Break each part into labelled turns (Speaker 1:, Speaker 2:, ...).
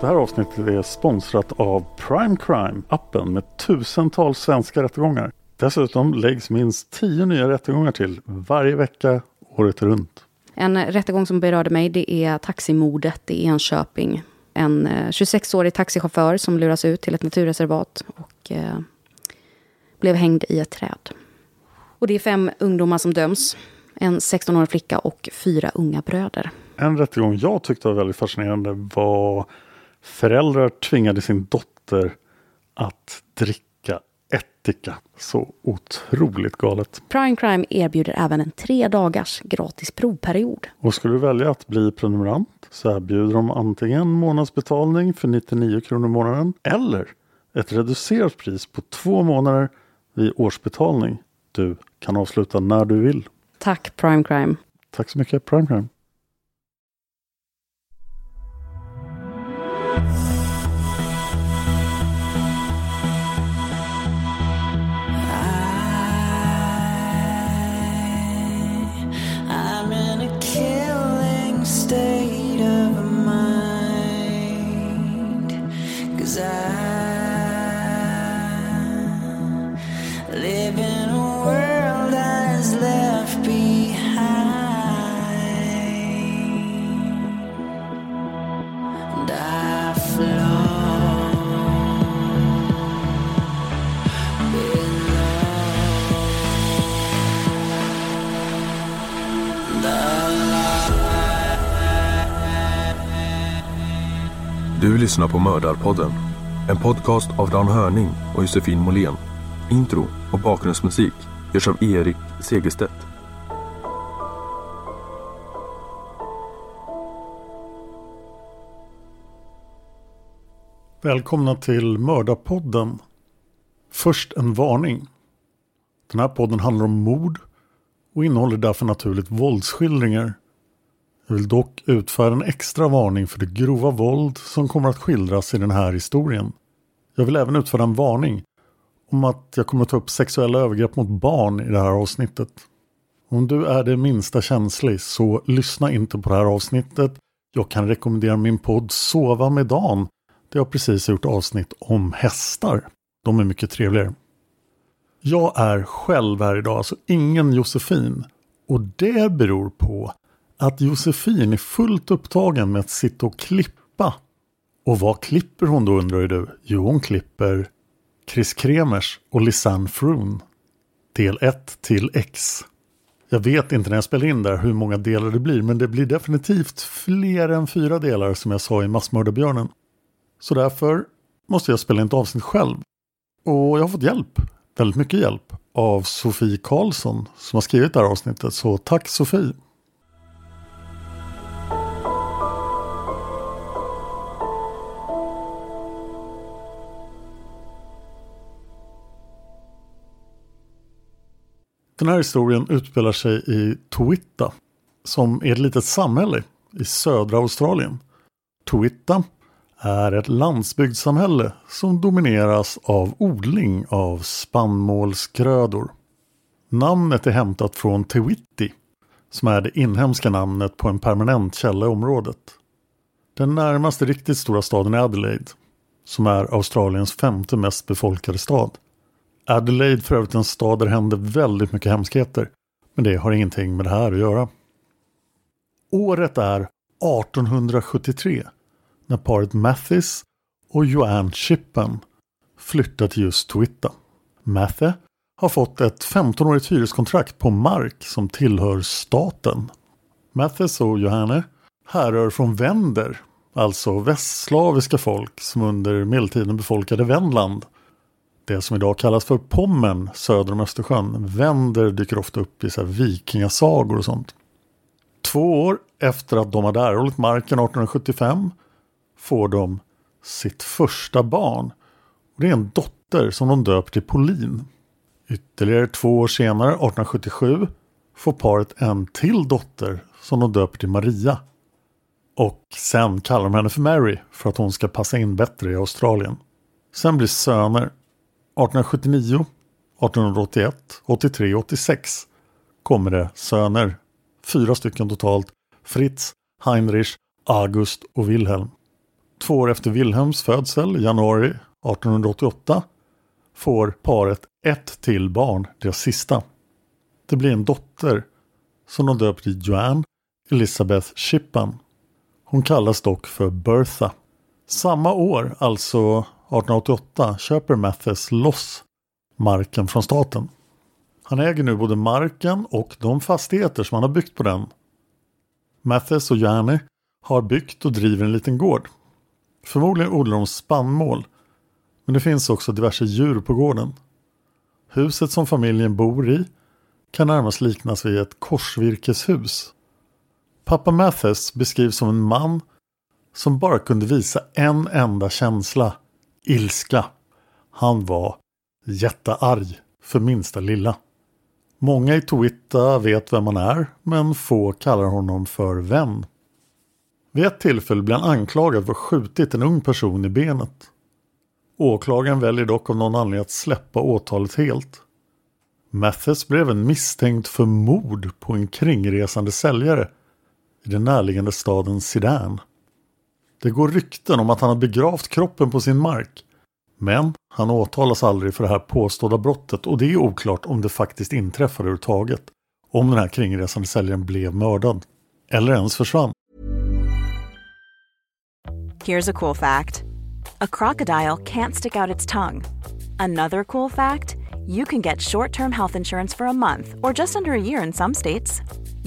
Speaker 1: Det här avsnittet är sponsrat av Prime Crime, appen med tusentals svenska rättegångar. Dessutom läggs minst tio nya rättegångar till varje vecka året runt.
Speaker 2: En rättegång som berörde mig det är taximordet i Enköping. En eh, 26-årig taxichaufför som luras ut till ett naturreservat och eh, blev hängd i ett träd. Och det är fem ungdomar som döms. En 16-årig flicka och fyra unga bröder.
Speaker 1: En rättegång jag tyckte var väldigt fascinerande var föräldrar tvingade sin dotter att dricka ättika. Så otroligt galet.
Speaker 2: Prime Crime erbjuder även en tre dagars gratis provperiod.
Speaker 1: Och skulle du välja att bli prenumerant så erbjuder de antingen månadsbetalning för 99 kronor i månaden eller ett reducerat pris på två månader vid årsbetalning. Du kan avsluta när du vill.
Speaker 2: Tack Prime Crime.
Speaker 1: Tack så mycket Prime Crime.
Speaker 3: Lyssnar på Mördarpodden. En podcast av Dan Hörning och Josefin Måhlén. Intro och bakgrundsmusik görs av Erik Segerstedt.
Speaker 1: Välkomna till Mördarpodden. Först en varning. Den här podden handlar om mord och innehåller därför naturligt våldsskildringar. Jag vill dock utfärda en extra varning för det grova våld som kommer att skildras i den här historien. Jag vill även utfärda en varning om att jag kommer att ta upp sexuella övergrepp mot barn i det här avsnittet. Om du är det minsta känslig så lyssna inte på det här avsnittet. Jag kan rekommendera min podd Sova med Dan. Där jag precis gjort avsnitt om hästar. De är mycket trevligare. Jag är själv här idag, alltså ingen Josefin. Och det beror på att Josefin är fullt upptagen med att sitta och klippa. Och vad klipper hon då undrar du? Jo, hon klipper Chris Kremers och Lisanne Froon. Del 1 till X. Jag vet inte när jag spelar in där hur många delar det blir, men det blir definitivt fler än fyra delar som jag sa i Massmördarbjörnen. Så därför måste jag spela in ett avsnitt själv. Och jag har fått hjälp, väldigt mycket hjälp, av Sofie Karlsson som har skrivit det här avsnittet. Så tack Sofie! Den här historien utspelar sig i Twitta, som är ett litet samhälle i södra Australien. Twitta är ett landsbygdssamhälle som domineras av odling av spannmålsgrödor. Namnet är hämtat från Tewitti som är det inhemska namnet på en permanent källa i området. Den närmaste riktigt stora staden är Adelaide som är Australiens femte mest befolkade stad. Adelaide för övrigt en stad där det händer väldigt mycket hemskheter. Men det har ingenting med det här att göra. Året är 1873 när paret Mathis och Joanne Chippen flyttar till just Twitta. Mathe har fått ett 15-årigt hyreskontrakt på mark som tillhör staten. Mathes och Johanne härrör från vänder, alltså västslaviska folk som under medeltiden befolkade Wendland. Det som idag kallas för Pommern söder om Östersjön. vänder dyker ofta upp i så här vikingasagor och sånt. Två år efter att de hade erhållit marken 1875 får de sitt första barn. Det är en dotter som de döper till Pauline. Ytterligare två år senare, 1877, får paret en till dotter som de döper till Maria. Och sen kallar de henne för Mary för att hon ska passa in bättre i Australien. Sen blir söner 1879, 1881, 83, 86 kommer det söner. Fyra stycken totalt. Fritz, Heinrich, August och Wilhelm. Två år efter Wilhelms födsel, januari 1888, får paret ett till barn, deras sista. Det blir en dotter som de döper till Joanne Elizabeth Shippan. Hon kallas dock för Bertha. Samma år, alltså 1888, köper Mathes loss marken från staten. Han äger nu både marken och de fastigheter som han har byggt på den. Mathes och Jani har byggt och driver en liten gård. Förmodligen odlar de spannmål men det finns också diverse djur på gården. Huset som familjen bor i kan närmast liknas vid ett korsvirkeshus. Pappa Mathes beskrivs som en man som bara kunde visa en enda känsla, ilska. Han var jättearg för minsta lilla. Många i Twitta vet vem han är, men få kallar honom för vän. Vid ett tillfälle blir han anklagad för att ha skjutit en ung person i benet. Åklagaren väljer dock av någon anledning att släppa åtalet helt. Mathes blev även misstänkt för mord på en kringresande säljare i den närliggande staden Sidan. Det går rykten om att han har begravt kroppen på sin mark. Men han åtalas aldrig för det här påstådda brottet och det är oklart om det faktiskt inträffade överhuvudtaget. Om den här kringresande säljaren blev mördad. Eller ens försvann.
Speaker 4: Here's a cool fact a crocodile can't stick out its tongue. Another cool fact you can get short term health insurance for a month or just under a year in some states.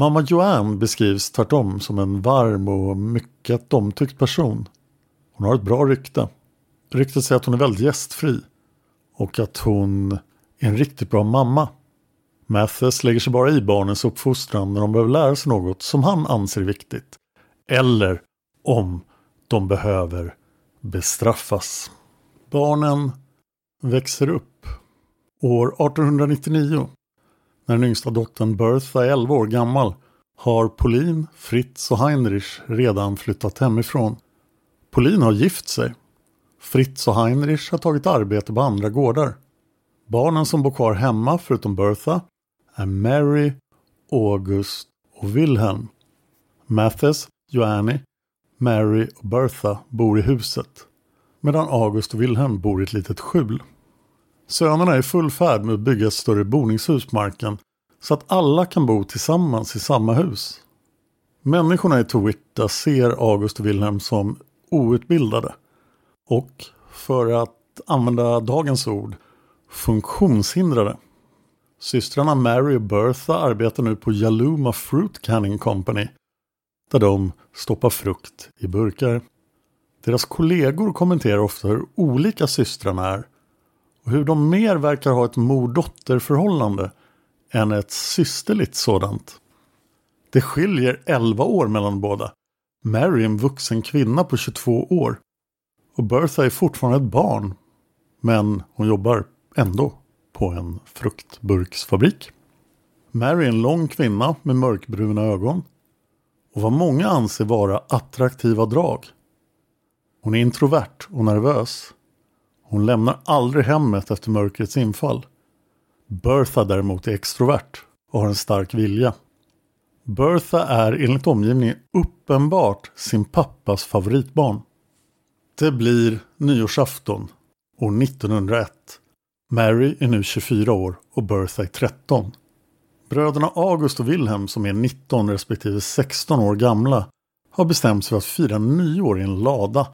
Speaker 1: Mamma Joanne beskrivs tvärtom som en varm och mycket omtyckt person. Hon har ett bra rykte. Ryktet säger att hon är väldigt gästfri och att hon är en riktigt bra mamma. Mathes lägger sig bara i barnens uppfostran när de behöver lära sig något som han anser viktigt. Eller om de behöver bestraffas. Barnen växer upp. År 1899 när den yngsta dottern Bertha är 11 år gammal har Pauline, Fritz och Heinrich redan flyttat hemifrån. Pauline har gift sig. Fritz och Heinrich har tagit arbete på andra gårdar. Barnen som bor kvar hemma, förutom Bertha, är Mary, August och Wilhelm. Mathes, Joanne, Mary och Bertha bor i huset medan August och Wilhelm bor i ett litet skjul. Sönerna är i full färd med att bygga ett större boningshus på marken så att alla kan bo tillsammans i samma hus. Människorna i Twitta ser August och Wilhelm som outbildade och, för att använda dagens ord, funktionshindrade. Systrarna Mary och Bertha arbetar nu på Yaluma Fruit Canning Company där de stoppar frukt i burkar. Deras kollegor kommenterar ofta hur olika systrarna är och hur de mer verkar ha ett mor-dotter-förhållande än ett systerligt sådant. Det skiljer 11 år mellan båda. Mary är en vuxen kvinna på 22 år och Bertha är fortfarande ett barn men hon jobbar ändå på en fruktburksfabrik. Mary är en lång kvinna med mörkbruna ögon och vad många anser vara attraktiva drag. Hon är introvert och nervös. Hon lämnar aldrig hemmet efter mörkrets infall. Bertha däremot är extrovert och har en stark vilja. Bertha är enligt omgivningen uppenbart sin pappas favoritbarn. Det blir nyårsafton år 1901. Mary är nu 24 år och Bertha är 13. Bröderna August och Wilhelm som är 19 respektive 16 år gamla har bestämt sig för att fira nyår i en lada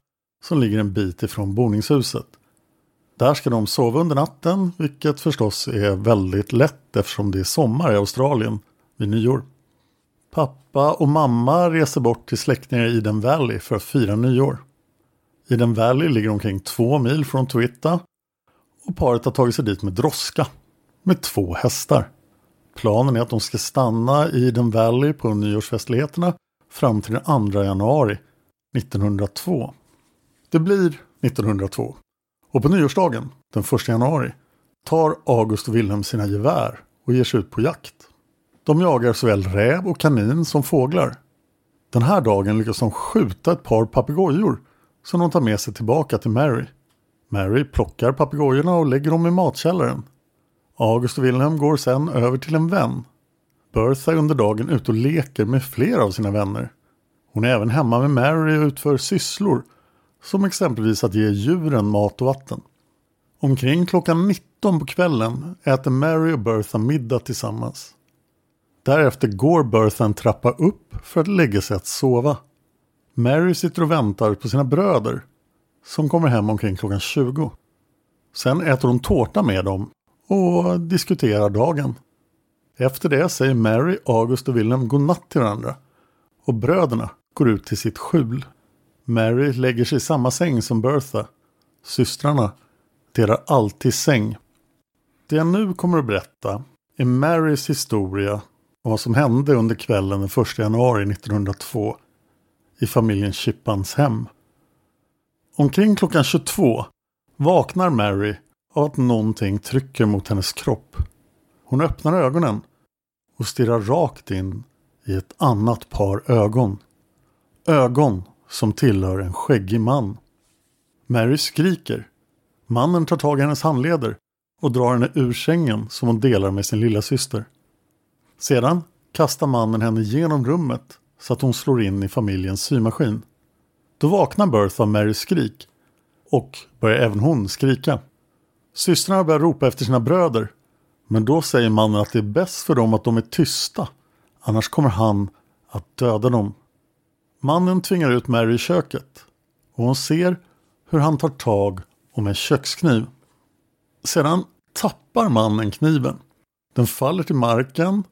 Speaker 1: som ligger en bit ifrån boningshuset. Där ska de sova under natten, vilket förstås är väldigt lätt eftersom det är sommar i Australien vid nyår. Pappa och mamma reser bort till släktingar i Eden Valley för att fira nyår. Eden Valley ligger omkring två mil från Twitta och paret har tagit sig dit med droska med två hästar. Planen är att de ska stanna i Eden Valley på nyårsfestligheterna fram till den 2 januari 1902. Det blir 1902 och på nyårsdagen, den 1 januari, tar August och Wilhelm sina gevär och ger sig ut på jakt. De jagar såväl räv och kanin som fåglar. Den här dagen lyckas de skjuta ett par papegojor som de tar med sig tillbaka till Mary. Mary plockar papegojorna och lägger dem i matkällaren. August och Wilhelm går sen över till en vän. Bertha är under dagen ute och leker med flera av sina vänner. Hon är även hemma med Mary och utför sysslor som exempelvis att ge djuren mat och vatten. Omkring klockan 19 på kvällen äter Mary och Bertha middag tillsammans. Därefter går Bertha en trappa upp för att lägga sig att sova. Mary sitter och väntar på sina bröder som kommer hem omkring klockan 20. Sen äter hon tårta med dem och diskuterar dagen. Efter det säger Mary, August och Wilhelm godnatt till varandra och bröderna går ut till sitt skjul. Mary lägger sig i samma säng som Bertha. Systrarna delar alltid säng. Det jag nu kommer att berätta är Marys historia om vad som hände under kvällen den 1 januari 1902 i familjen Chippans hem. Omkring klockan 22 vaknar Mary av att någonting trycker mot hennes kropp. Hon öppnar ögonen och stirrar rakt in i ett annat par ögon. Ögon som tillhör en skäggig man. Mary skriker. Mannen tar tag i hennes handleder och drar henne ur sängen som hon delar med sin lilla syster. Sedan kastar mannen henne genom rummet så att hon slår in i familjens symaskin. Då vaknar Bertha av Marys skrik och börjar även hon skrika. Systrarna börjar ropa efter sina bröder men då säger mannen att det är bäst för dem att de är tysta annars kommer han att döda dem. Mannen tvingar ut Mary i köket och hon ser hur han tar tag om en kökskniv. Sedan tappar mannen kniven. Den faller till marken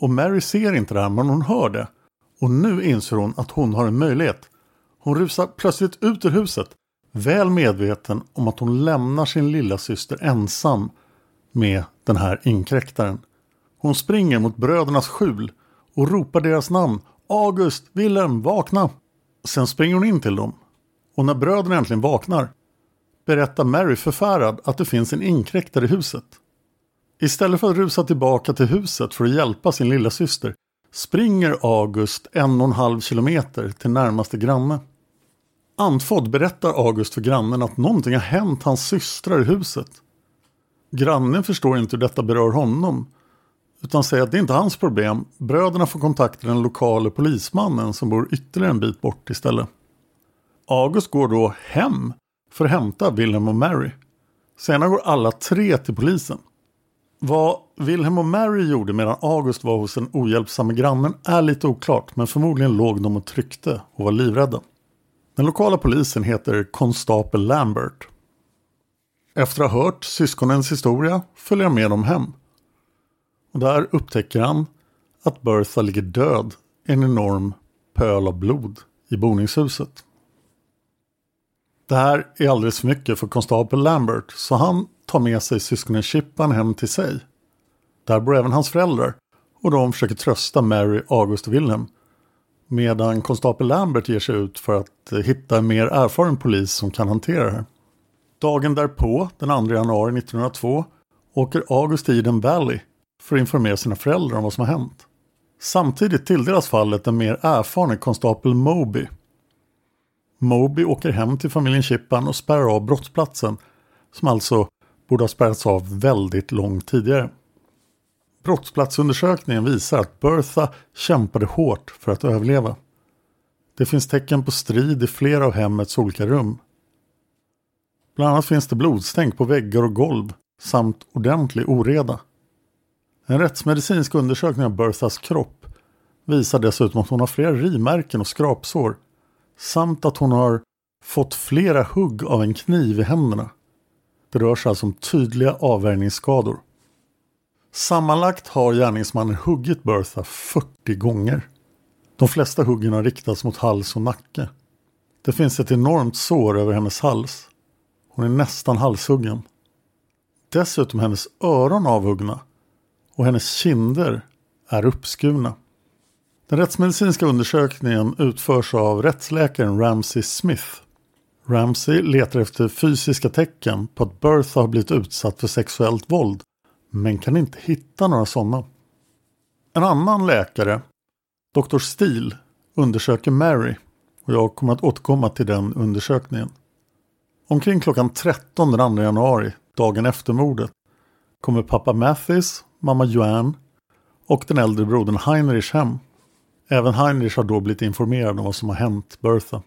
Speaker 1: och Mary ser inte det här men hon hör det. Och nu inser hon att hon har en möjlighet. Hon rusar plötsligt ut ur huset väl medveten om att hon lämnar sin lilla syster ensam med den här inkräktaren. Hon springer mot brödernas skjul och ropar deras namn August, Wilhelm, vakna! Sen springer hon in till dem. Och när bröderna äntligen vaknar berättar Mary förfärad att det finns en inkräktare i huset. Istället för att rusa tillbaka till huset för att hjälpa sin lilla syster springer August en och en halv kilometer till närmaste granne. Andfådd berättar August för grannen att någonting har hänt hans systrar i huset. Grannen förstår inte hur detta berör honom utan säger att det är inte hans problem. Bröderna får kontakta den lokala polismannen som bor ytterligare en bit bort istället. August går då hem för att hämta Wilhelm och Mary. Senare går alla tre till polisen. Vad Wilhelm och Mary gjorde medan August var hos den ohjälpsamme grannen är lite oklart men förmodligen låg de och tryckte och var livrädda. Den lokala polisen heter konstapel Lambert. Efter att ha hört syskonens historia följer han med dem hem. Och där upptäcker han att Bertha ligger död i en enorm pöl av blod i boningshuset. Det här är alldeles för mycket för konstapel Lambert så han tar med sig syskonen Chippan hem till sig. Där bor även hans föräldrar och de försöker trösta Mary, August och Wilhelm. Medan konstapel Lambert ger sig ut för att eh, hitta en mer erfaren polis som kan hantera det här. Dagen därpå, den 2 januari 1902, åker August till Eden Valley för att informera sina föräldrar om vad som har hänt. Samtidigt tilldelas fallet en mer erfaren konstapel Moby. Moby åker hem till familjen Chippan och spärrar av brottsplatsen som alltså borde ha spärrats av väldigt långt tidigare. Brottsplatsundersökningen visar att Bertha kämpade hårt för att överleva. Det finns tecken på strid i flera av hemmets olika rum. Bland annat finns det blodstänk på väggar och golv samt ordentlig oreda. En rättsmedicinsk undersökning av Berthas kropp visar dessutom att hon har flera rivmärken och skrapsår samt att hon har fått flera hugg av en kniv i händerna. Det rör sig alltså om tydliga avvärjningsskador. Sammanlagt har gärningsmannen huggit Bertha 40 gånger. De flesta huggen har riktats mot hals och nacke. Det finns ett enormt sår över hennes hals. Hon är nästan halshuggen. Dessutom är hennes öron avhuggna och hennes kinder är uppskurna. Den rättsmedicinska undersökningen utförs av rättsläkaren Ramsey Smith. Ramsey letar efter fysiska tecken på att Bertha har blivit utsatt för sexuellt våld men kan inte hitta några sådana. En annan läkare, Dr. Steele, undersöker Mary och jag kommer att återkomma till den undersökningen. Omkring klockan 13 den 2 januari, dagen efter mordet, kommer pappa Mathis, mamma Joanne och den äldre brodern Heinrich hem. Även Heinrich har då blivit informerad om vad som har hänt Bertha.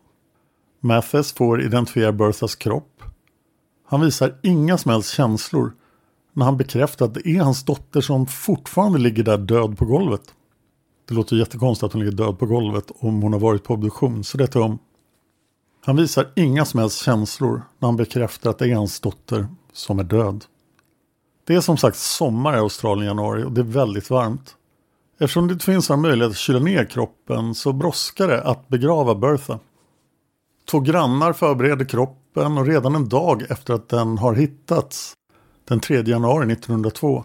Speaker 1: Mathis får identifiera Berthas kropp. Han visar inga som helst känslor när han bekräftar att det är hans dotter som fortfarande ligger där död på golvet. Det låter jättekonstigt att hon ligger död på golvet om hon har varit på obduktion, så det tar om. Han visar inga som helst känslor när han bekräftar att det är hans dotter som är död. Det är som sagt sommar i Australien i januari och det är väldigt varmt. Eftersom det inte finns några möjligheter att kyla ner kroppen så brådskar det att begrava Bertha. Två grannar förbereder kroppen och redan en dag efter att den har hittats, den 3 januari 1902,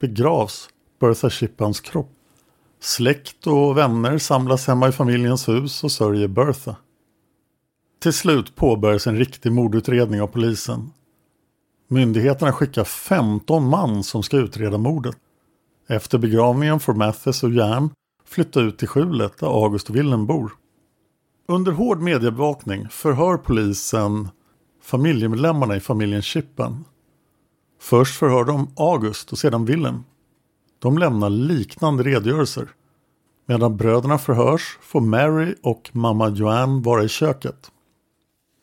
Speaker 1: begravs Bertha Shippans kropp. Släkt och vänner samlas hemma i familjens hus och sörjer Bertha. Till slut påbörjas en riktig mordutredning av polisen. Myndigheterna skickar 15 man som ska utreda mordet. Efter begravningen får Mathis och Jan flytta ut till skjulet där August och Willem bor. Under hård mediebevakning förhör polisen familjemedlemmarna i familjen Chippen. Först förhör de August och sedan Willem. De lämnar liknande redogörelser. Medan bröderna förhörs får Mary och mamma Joanne vara i köket.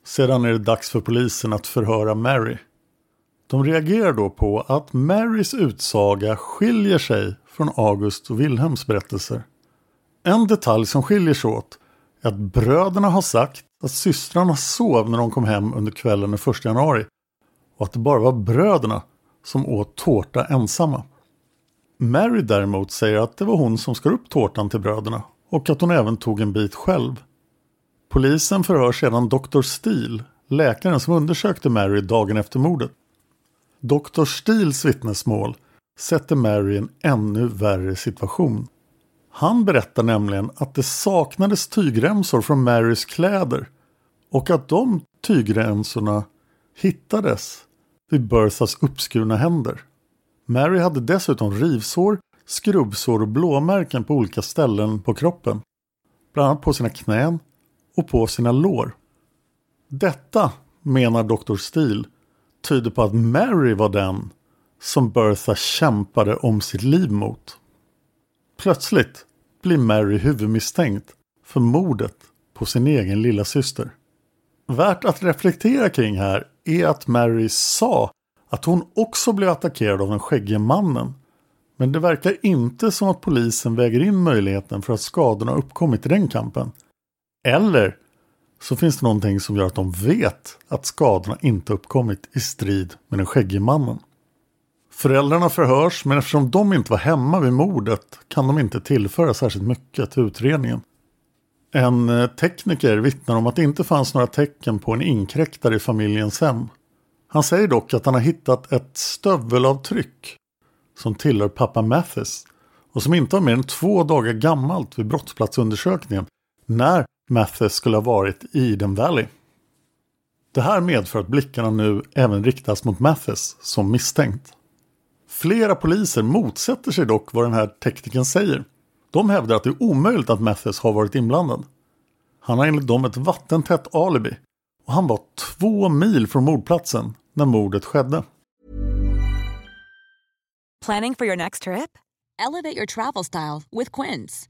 Speaker 1: Sedan är det dags för polisen att förhöra Mary. De reagerar då på att Marys utsaga skiljer sig från August och Wilhelms berättelser. En detalj som skiljer sig åt är att bröderna har sagt att systrarna sov när de kom hem under kvällen den 1 januari och att det bara var bröderna som åt tårta ensamma. Mary däremot säger att det var hon som skar upp tårtan till bröderna och att hon även tog en bit själv. Polisen förhör sedan Dr. Steele, läkaren som undersökte Mary dagen efter mordet. Dr. Steels vittnesmål sätter Mary i en ännu värre situation. Han berättar nämligen att det saknades tygremsor från Marys kläder och att de tygremsorna hittades vid Berthas uppskurna händer. Mary hade dessutom rivsår, skrubbsår och blåmärken på olika ställen på kroppen. Bland annat på sina knän och på sina lår. Detta, menar Dr. Steele, tyder på att Mary var den som Bertha kämpade om sitt liv mot. Plötsligt blir Mary huvudmisstänkt för mordet på sin egen lilla syster. Värt att reflektera kring här är att Mary sa att hon också blev attackerad av den skäggige mannen. Men det verkar inte som att polisen väger in möjligheten för att skadorna uppkommit i den kampen. Eller så finns det någonting som gör att de vet att skadorna inte uppkommit i strid med den skäggige mannen. Föräldrarna förhörs men eftersom de inte var hemma vid mordet kan de inte tillföra särskilt mycket till utredningen. En eh, tekniker vittnar om att det inte fanns några tecken på en inkräktare i familjens hem. Han säger dock att han har hittat ett stövelavtryck som tillhör pappa Mathis och som inte var mer än två dagar gammalt vid brottsplatsundersökningen när Mathis skulle ha varit i Eden Valley. Det här medför att blickarna nu även riktas mot Mathis som misstänkt. Flera poliser motsätter sig dock vad den här teknikern säger. De hävdar att det är omöjligt att Mathis har varit inblandad. Han har enligt dem ett vattentätt alibi och han var två mil från mordplatsen när mordet skedde.
Speaker 5: Planning for your next trip?
Speaker 6: Elevate your travel style with Quince.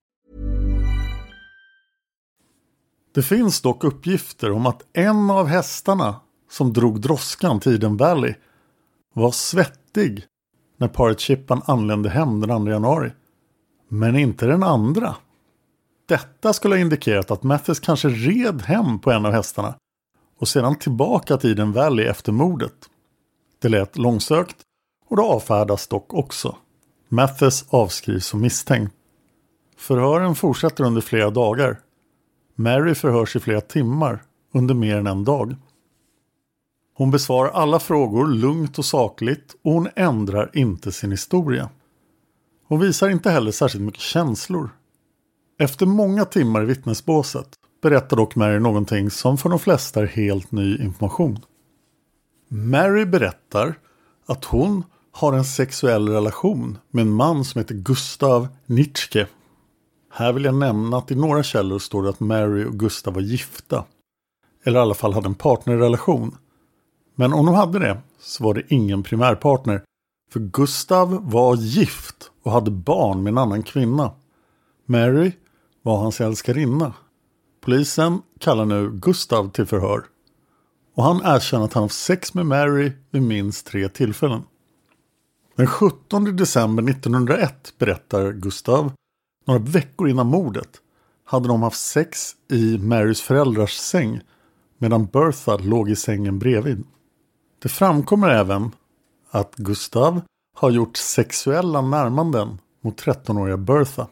Speaker 1: Det finns dock uppgifter om att en av hästarna som drog droskan till Eden Valley var svettig när paret Chippan anlände hem den 2 januari. Men inte den andra. Detta skulle ha indikerat att Mathis kanske red hem på en av hästarna och sedan tillbaka till Eden Valley efter mordet. Det lät långsökt och det avfärdas dock också. Mathis avskrivs som misstänkt. Förhören fortsätter under flera dagar. Mary förhörs i flera timmar under mer än en dag. Hon besvarar alla frågor lugnt och sakligt och hon ändrar inte sin historia. Hon visar inte heller särskilt mycket känslor. Efter många timmar i vittnesbåset berättar dock Mary någonting som för de flesta är helt ny information. Mary berättar att hon har en sexuell relation med en man som heter Gustav Nitschke. Här vill jag nämna att i några källor står det att Mary och Gustav var gifta. Eller i alla fall hade en partnerrelation. Men om de hade det så var det ingen primärpartner. För Gustav var gift och hade barn med en annan kvinna. Mary var hans älskarinna. Polisen kallar nu Gustav till förhör. Och han erkänner att han haft sex med Mary vid minst tre tillfällen. Den 17 december 1901 berättar Gustav, några veckor innan mordet, hade de haft sex i Marys föräldrars säng medan Bertha låg i sängen bredvid. Det framkommer även att Gustav har gjort sexuella närmanden mot 13-åriga Bertha.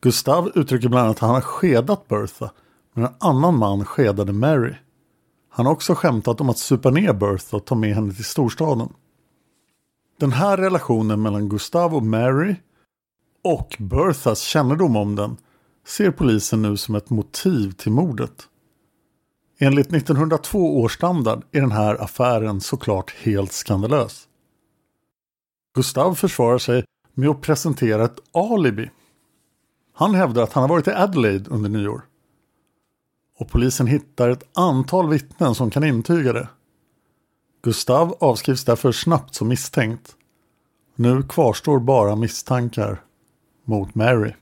Speaker 1: Gustav uttrycker bland annat att han har skedat Bertha men en annan man skedade Mary. Han har också skämtat om att supa ner Bertha och ta med henne till storstaden. Den här relationen mellan Gustav och Mary och Berthas kännedom om den ser polisen nu som ett motiv till mordet. Enligt 1902 års standard är den här affären såklart helt skandalös. Gustav försvarar sig med att presentera ett alibi. Han hävdar att han har varit i Adelaide under nyår. Och polisen hittar ett antal vittnen som kan intyga det. Gustav avskrivs därför snabbt som misstänkt. Nu kvarstår bara misstankar mot Mary.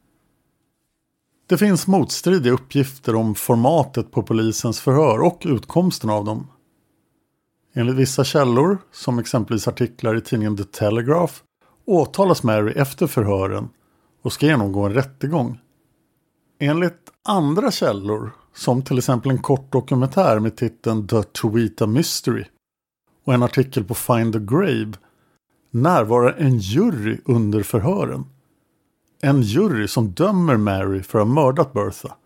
Speaker 1: Det finns motstridiga uppgifter om formatet på polisens förhör och utkomsten av dem. Enligt vissa källor, som exempelvis artiklar i tidningen The Telegraph, åtalas Mary efter förhören och ska genomgå en rättegång. Enligt andra källor, som till exempel en kort dokumentär med titeln The Towita Mystery och en artikel på Find the Grave, närvarar en jury under förhören. En jury som dömer Mary för att ha mördat Bertha.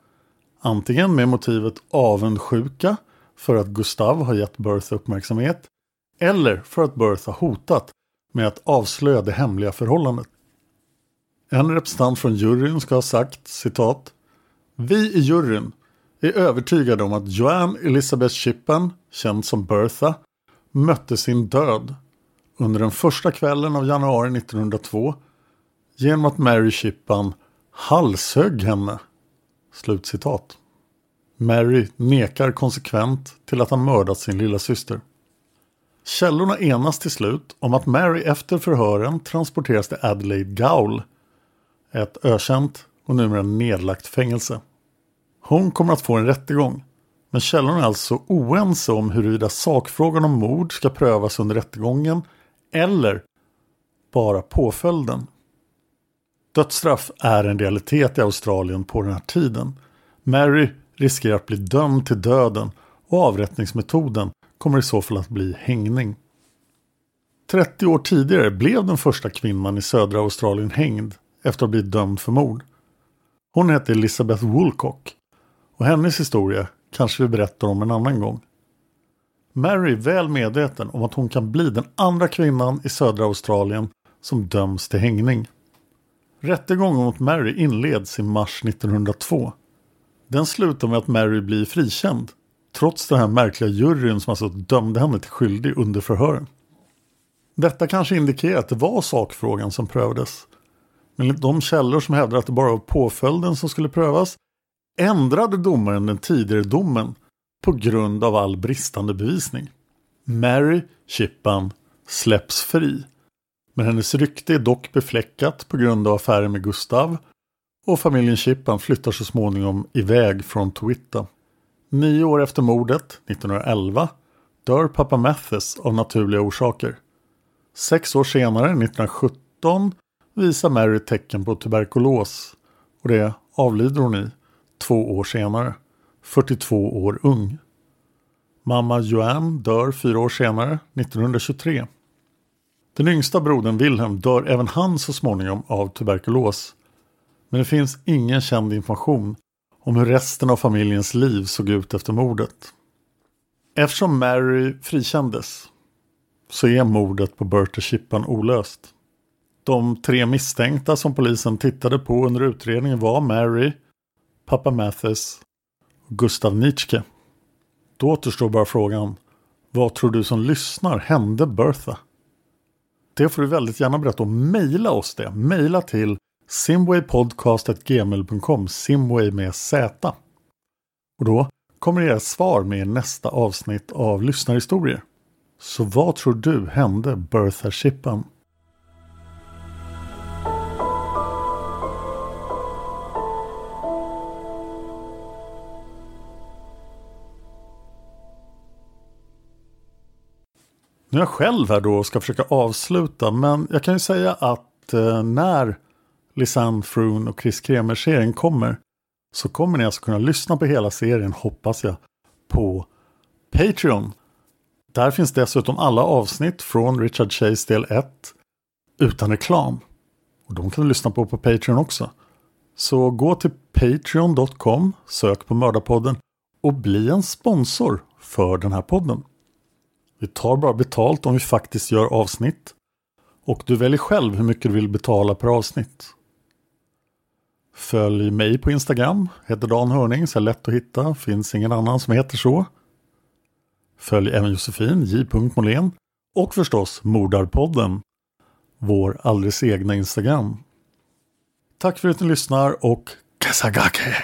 Speaker 1: Antingen med motivet avundsjuka för att Gustav har gett Bertha uppmärksamhet eller för att Bertha hotat med att avslöja det hemliga förhållandet. En representant från juryn ska ha sagt citat Vi i juryn är övertygade om att Joanne Elizabeth Shippen, känd som Bertha, mötte sin död under den första kvällen av januari 1902 genom att Mary Chippan halshögg henne. Slutcitat. Mary nekar konsekvent till att ha mördat sin lilla syster. Källorna enas till slut om att Mary efter förhören transporteras till Adelaide Gaol, ett ökänt och numera nedlagt fängelse. Hon kommer att få en rättegång, men källorna är alltså oense om huruvida sakfrågan om mord ska prövas under rättegången eller bara påföljden. Dödsstraff är en realitet i Australien på den här tiden. Mary riskerar att bli dömd till döden och avrättningsmetoden kommer i så fall att bli hängning. 30 år tidigare blev den första kvinnan i södra Australien hängd efter att ha blivit dömd för mord. Hon hette Elizabeth Woolcock och hennes historia kanske vi berättar om en annan gång. Mary är väl medveten om att hon kan bli den andra kvinnan i södra Australien som döms till hängning. Rättegången mot Mary inleds i mars 1902. Den slutar med att Mary blir frikänd trots den här märkliga juryn som alltså dömde henne till skyldig under förhören. Detta kanske indikerar att det var sakfrågan som prövades. Men enligt de källor som hävdar att det bara var påföljden som skulle prövas ändrade domaren den tidigare domen på grund av all bristande bevisning. Mary Chippan släpps fri. Men hennes rykte är dock befläckat på grund av affären med Gustav och familjen Chippan flyttar så småningom iväg från Twitta. Nio år efter mordet, 1911, dör pappa Mathis av naturliga orsaker. Sex år senare, 1917, visar Mary tecken på tuberkulos och det avlider hon i två år senare, 42 år ung. Mamma Joanne dör fyra år senare, 1923. Den yngsta brodern Wilhelm dör även han så småningom av tuberkulos. Men det finns ingen känd information om hur resten av familjens liv såg ut efter mordet. Eftersom Mary frikändes så är mordet på Bertha Chippan olöst. De tre misstänkta som polisen tittade på under utredningen var Mary, pappa Mathis och Gustav Nitschke. Då återstår bara frågan, vad tror du som lyssnar hände Bertha? Det får du väldigt gärna berätta och mejla oss det. Mejla till simwaypodcast.gmail.com Simway med Z. Och då kommer era svar med nästa avsnitt av Lyssnarhistorier. Så vad tror du hände Bertha Shippen? Nu är jag själv här då och ska försöka avsluta men jag kan ju säga att eh, när Lisanne Froon och Chris Kremer-serien kommer så kommer ni alltså kunna lyssna på hela serien hoppas jag på Patreon. Där finns dessutom alla avsnitt från Richard Chase del 1 utan reklam. Och de kan du lyssna på på Patreon också. Så gå till patreon.com, sök på Mördarpodden och bli en sponsor för den här podden. Vi tar bara betalt om vi faktiskt gör avsnitt. Och du väljer själv hur mycket du vill betala per avsnitt. Följ mig på Instagram, heter Dan Hörning, så är lätt att hitta, finns ingen annan som heter så. Följ även Josefin, J. Molén och förstås Mordarpodden, vår alldeles egna Instagram. Tack för att ni lyssnar och Kasagake!